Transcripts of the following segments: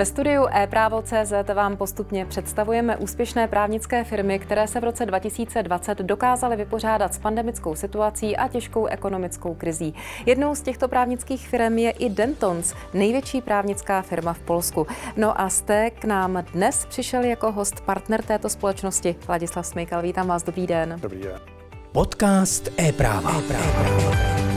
Ve studiu e-právo.cz vám postupně představujeme úspěšné právnické firmy, které se v roce 2020 dokázaly vypořádat s pandemickou situací a těžkou ekonomickou krizí. Jednou z těchto právnických firm je i Dentons, největší právnická firma v Polsku. No a jste k nám dnes přišel jako host partner této společnosti Ladislav Smejkal. Vítám vás, dobrý den. Dobrý den. Podcast e-práva. e-práva.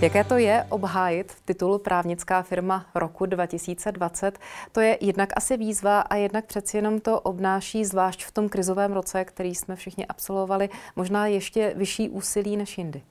Jaké to je obhájit titul právnická firma roku 2020? To je jednak asi výzva a jednak přeci jenom to obnáší, zvlášť v tom krizovém roce, který jsme všichni absolvovali, možná ještě vyšší úsilí než jindy.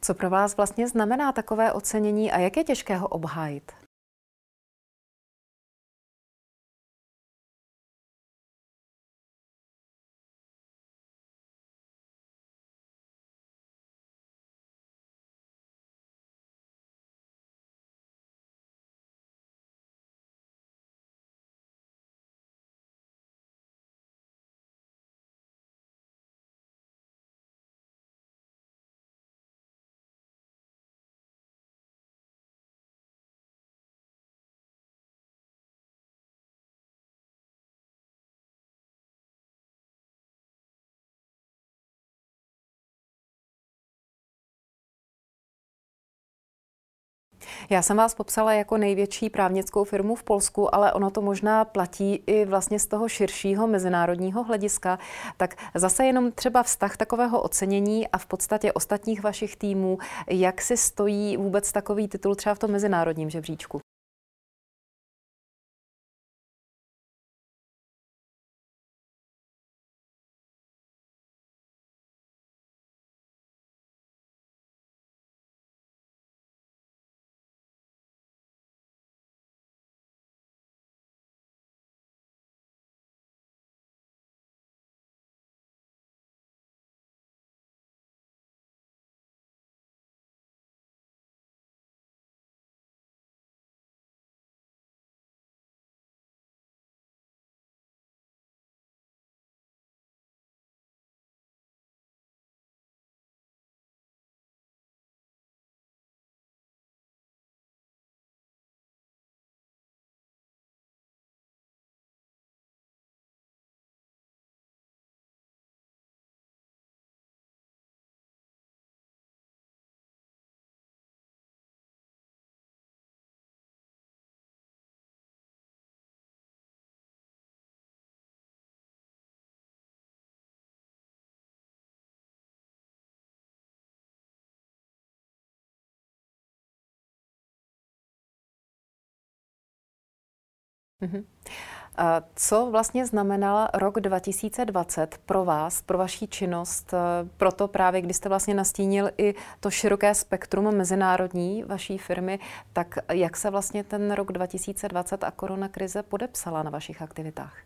Co pro vás vlastně znamená takové ocenění a jak je těžké ho obhájit? Já jsem vás popsala jako největší právnickou firmu v Polsku, ale ono to možná platí i vlastně z toho širšího mezinárodního hlediska. Tak zase jenom třeba vztah takového ocenění a v podstatě ostatních vašich týmů, jak si stojí vůbec takový titul třeba v tom mezinárodním žebříčku? Mm-hmm. Co vlastně znamenal rok 2020 pro vás, pro vaší činnost, eh, proto právě, když jste vlastně nastínil i to široké spektrum mezinárodní vaší firmy, tak jak se vlastně ten rok 2020 a koronakrize podepsala na vašich aktivitách?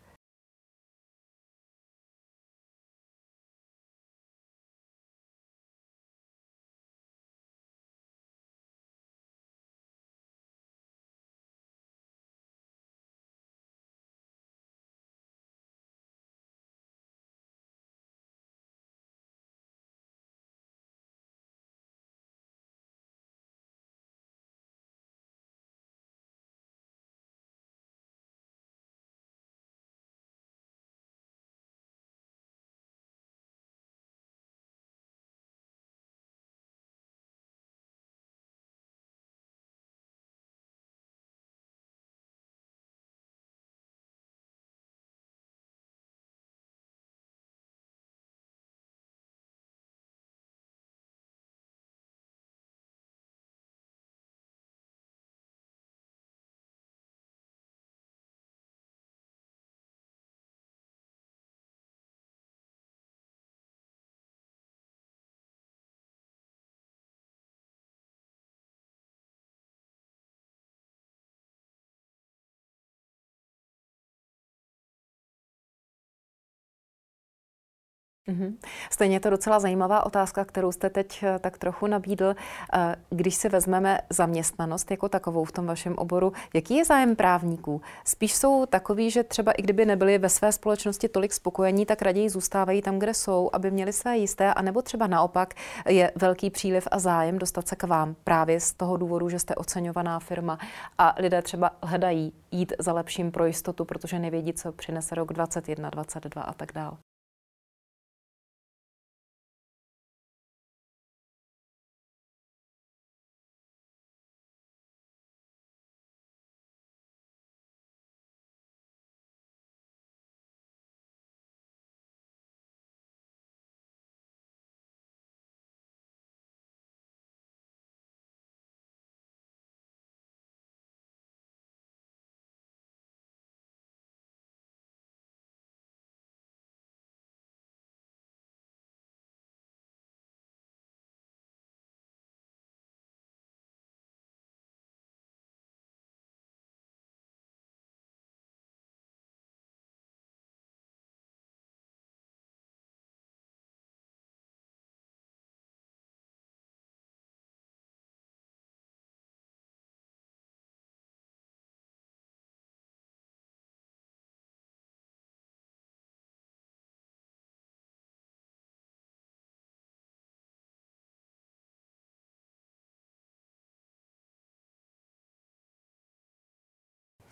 Mm-hmm. Stejně je to docela zajímavá otázka, kterou jste teď eh, tak trochu nabídl. Eh, když si vezmeme zaměstnanost jako takovou v tom vašem oboru, jaký je zájem právníků? Spíš jsou takový, že třeba i kdyby nebyli ve své společnosti tolik spokojení, tak raději zůstávají tam, kde jsou, aby měli své jisté, anebo třeba naopak je velký příliv a zájem dostat se k vám právě z toho důvodu, že jste oceňovaná firma a lidé třeba hledají jít za lepším pro jistotu, protože nevědí, co přinese rok 21, 22 a tak dále.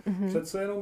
Mm-hmm. Přece jenom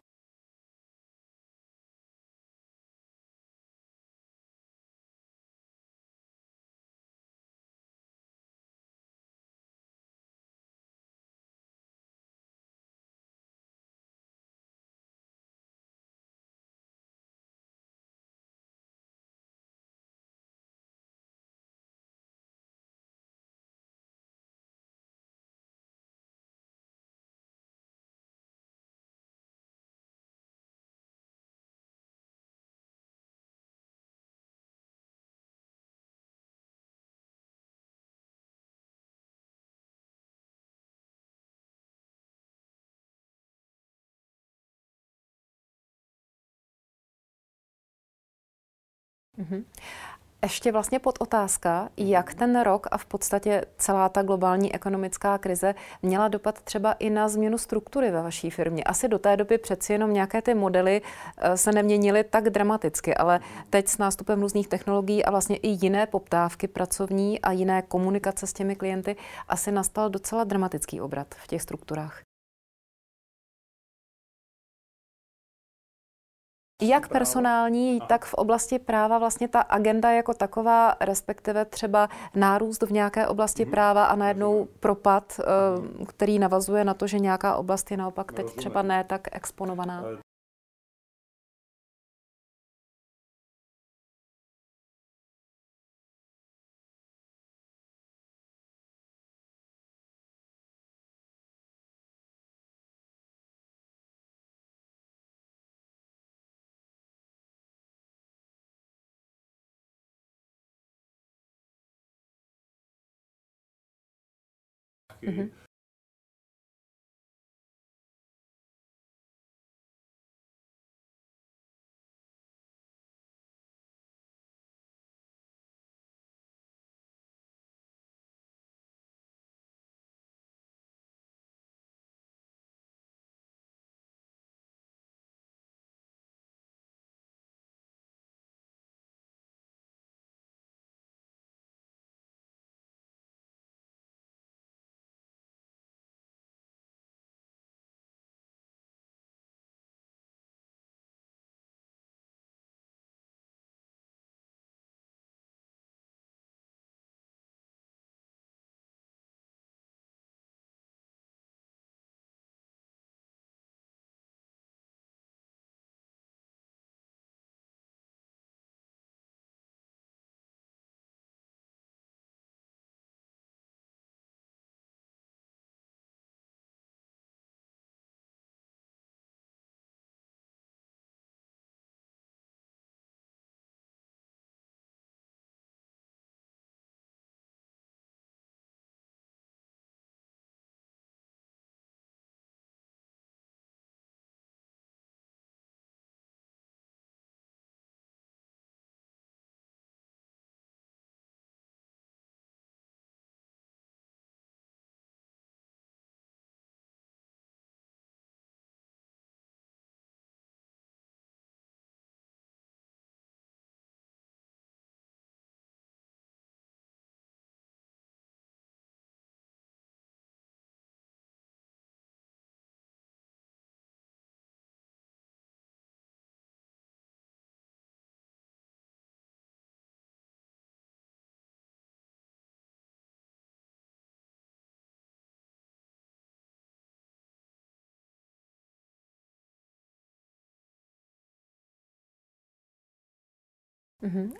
Mm-hmm. Ještě vlastně pod otázka, jak ten rok a v podstatě celá ta globální ekonomická krize měla dopad třeba i na změnu struktury ve vaší firmě. Asi do té doby přeci jenom nějaké ty modely eh, se neměnily tak dramaticky, ale teď s nástupem různých technologií a vlastně i jiné poptávky pracovní a jiné komunikace s těmi klienty asi nastal docela dramatický obrat v těch strukturách. Jak personální, tak v oblasti práva vlastně ta agenda jako taková, respektive třeba nárůst v nějaké oblasti mm-hmm. práva a najednou propad, mm-hmm. který navazuje na to, že nějaká oblast je naopak teď třeba ne tak exponovaná. Mm-hmm.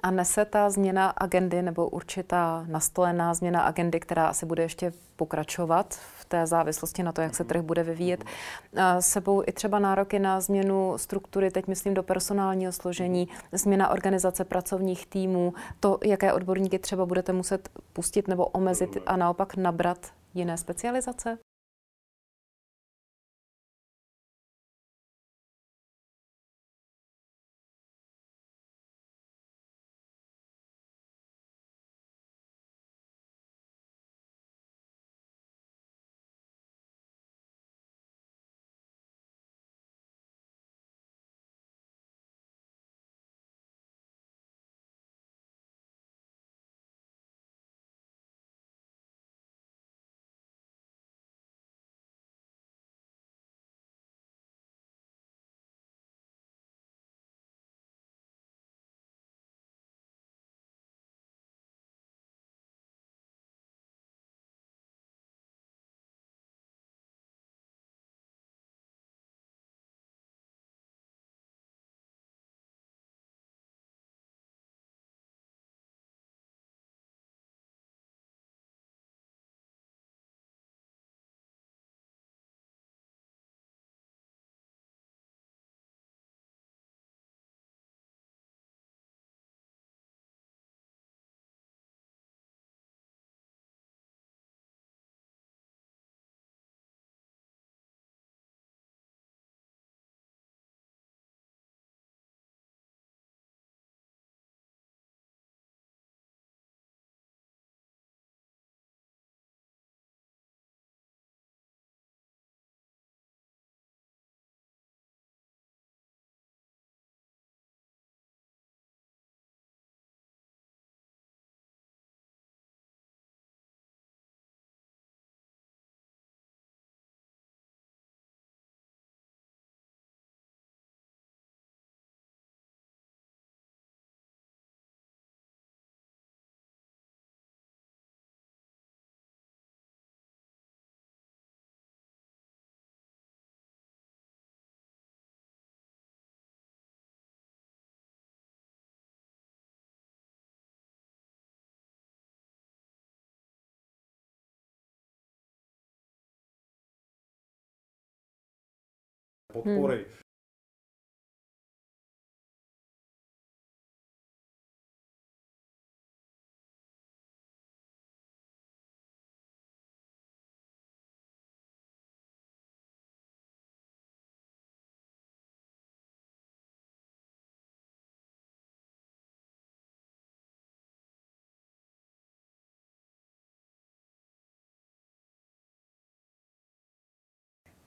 A nese ta změna agendy nebo určitá nastolená změna agendy, která asi bude ještě pokračovat v té závislosti na to, jak se trh bude vyvíjet, sebou i třeba nároky na změnu struktury, teď myslím do personálního složení, změna organizace pracovních týmů, to, jaké odborníky třeba budete muset pustit nebo omezit a naopak nabrat jiné specializace? подпорой mm.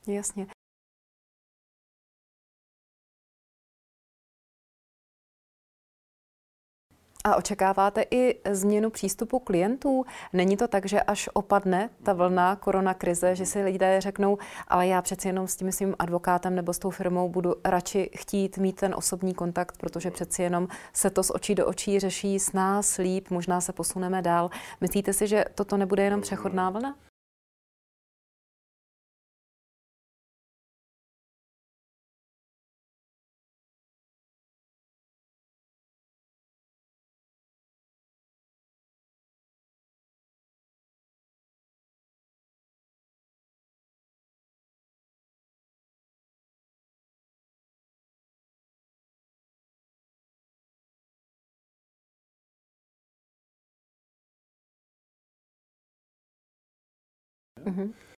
Ясно. A očekáváte i změnu přístupu klientů? Není to tak, že až opadne ta vlna koronakrize, že si lidé řeknou, ale já přeci jenom s tím svým advokátem nebo s tou firmou budu radši chtít mít ten osobní kontakt, protože přeci jenom se to z očí do očí řeší s nás líp, možná se posuneme dál. Myslíte si, že toto nebude jenom přechodná vlna? Mm-hmm.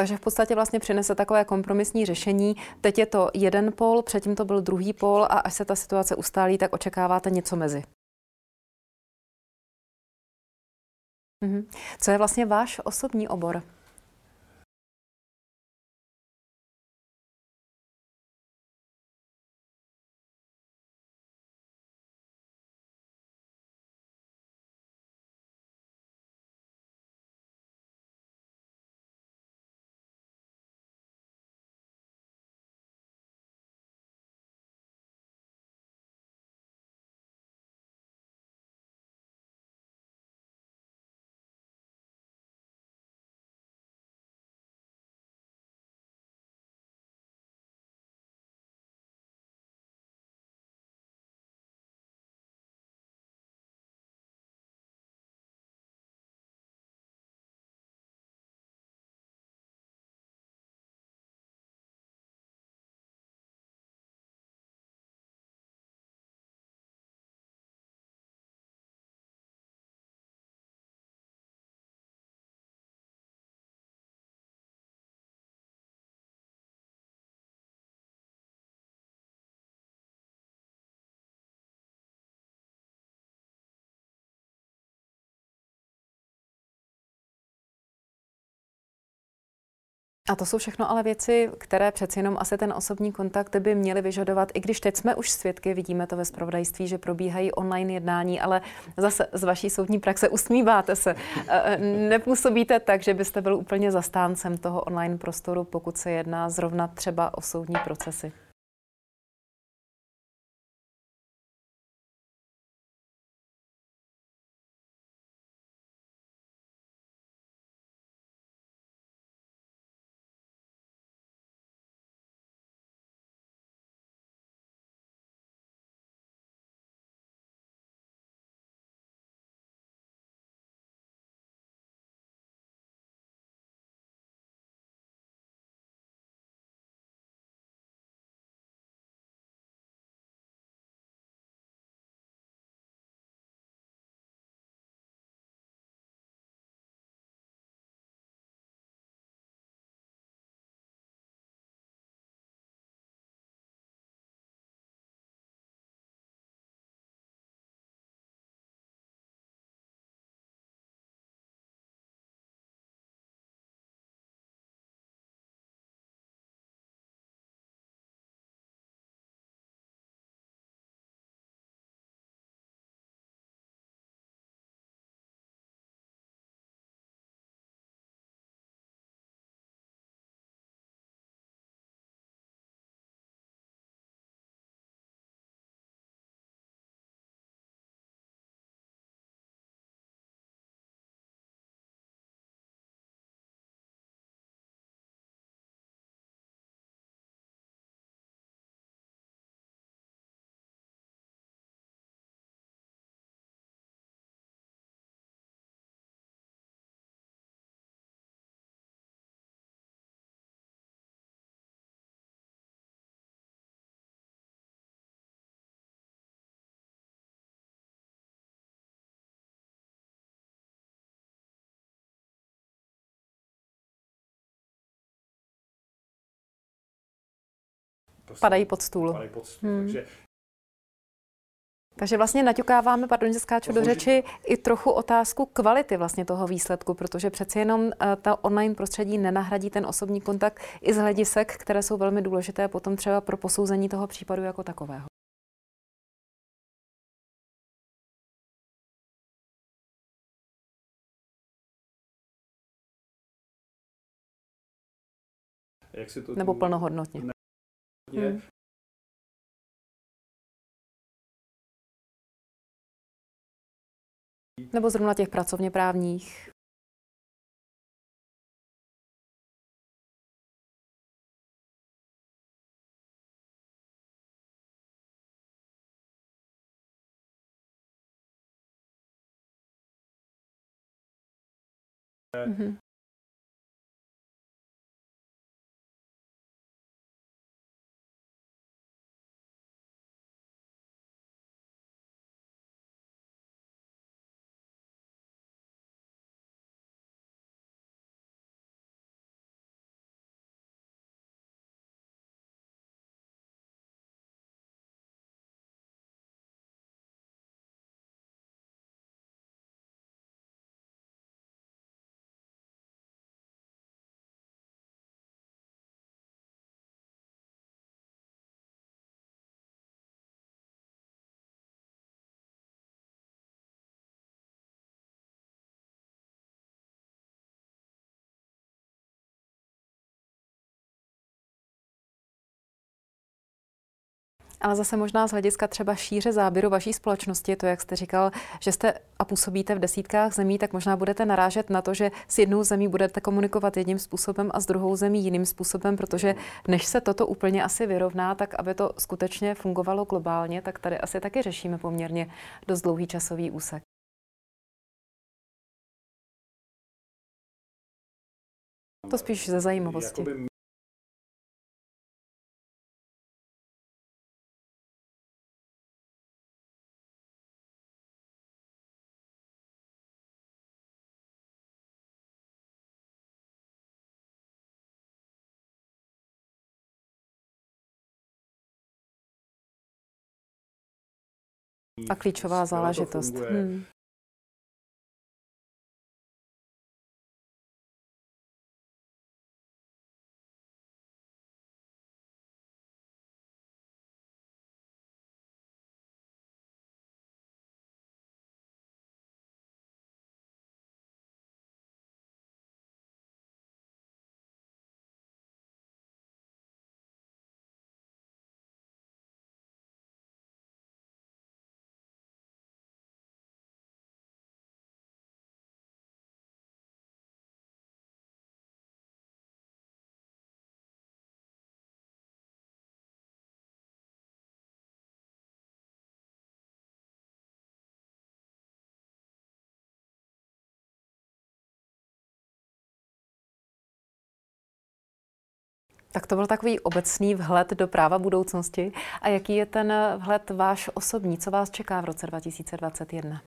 Takže v podstatě vlastně přinese takové kompromisní řešení. Teď je to jeden pol, předtím to byl druhý pol a až se ta situace ustálí, tak očekáváte něco mezi. Mhm. Co je vlastně váš osobní obor? A to jsou všechno ale věci, které přeci jenom asi ten osobní kontakt by měly vyžadovat, i když teď jsme už svědky, vidíme to ve spravodajství, že probíhají online jednání, ale zase z vaší soudní praxe usmíváte se. E, nepůsobíte tak, že byste byl úplně zastáncem toho online prostoru, pokud se jedná zrovna třeba o soudní procesy. To padají pod stůl. Padají pod stůl, Hmm. takže Takže vlastně naťukáváme, pardon, že skáču do řeči, i trochu otázku kvality vlastně toho výsledku, protože přeci jenom eh, ta online prostředí nenahradí ten osobní kontakt i z hledisek, které jsou velmi důležité potom třeba pro posouzení toho případu jako takového. jak si to... Nebo plnohodnotně. Je, Hmm. Nebo zrovna těch pracovně právních. Mhm. Ale zase možná z hlediska třeba šíře záběru vaší společnosti, to, jak jste říkal, že jste a působíte v desítkách zemí, tak možná budete narážet na to, že s jednou zemí budete komunikovat jedním způsobem a s druhou zemí jiným způsobem, protože než se toto úplně asi vyrovná, tak aby to skutečně fungovalo globálně, tak tady asi taky řešíme poměrně dost dlouhý časový úsek. To spíš ze zajímavosti. Jakoby A klíčová záležitost. Hmm. Tak to byl takový obecný vhled do práva budoucnosti. A jaký je ten vhled váš osobní? Co vás čeká v roce 2021?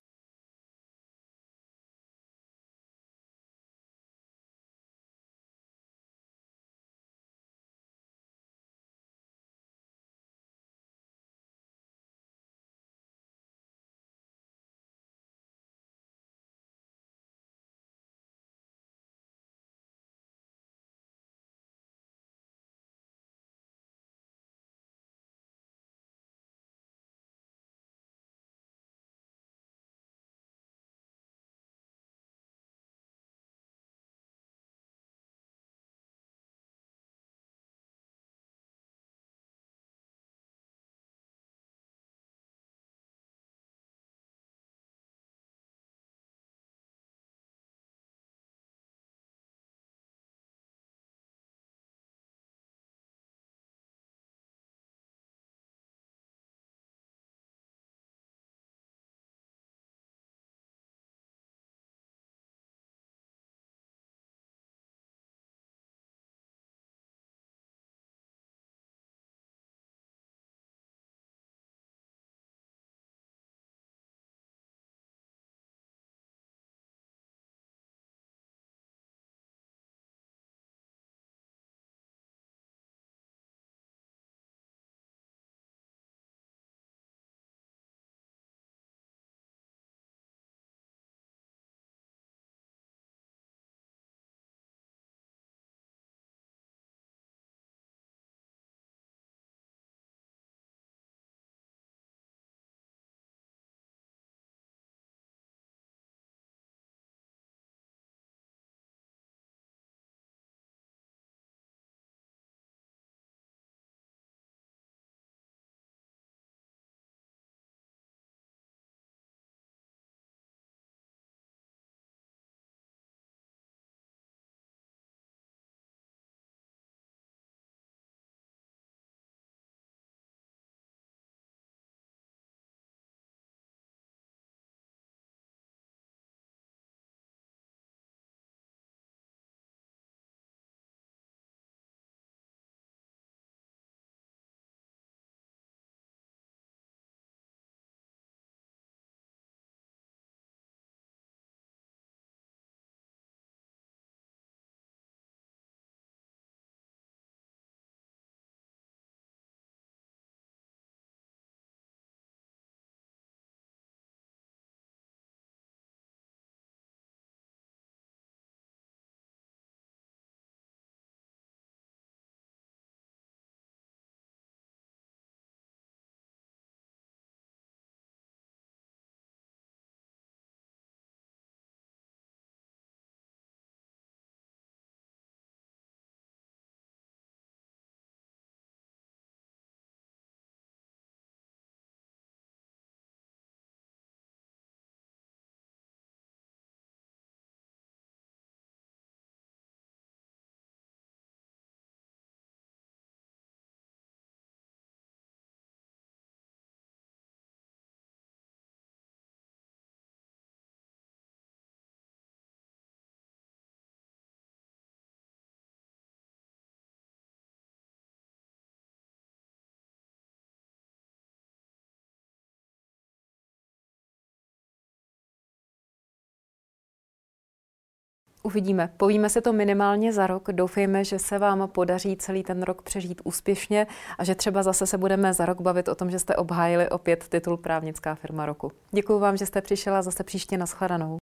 Uvidíme. Povíme si to minimálně za rok. Doufejme, že se vám podaří celý ten rok přežít úspěšně a že třeba zase se budeme za rok bavit o tom, že jste obhájili opět titul Právnická firma roku. Děkuji vám, že jste přišla zase příště na shledanou.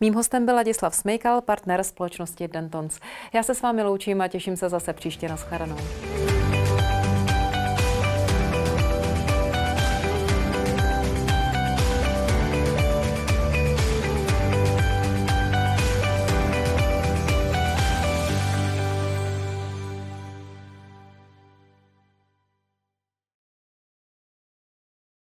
Mým hostem byl Ladislav Smejkal, partner společnosti Dentons. Já se s vámi loučím a těším se zase příště na shledanou.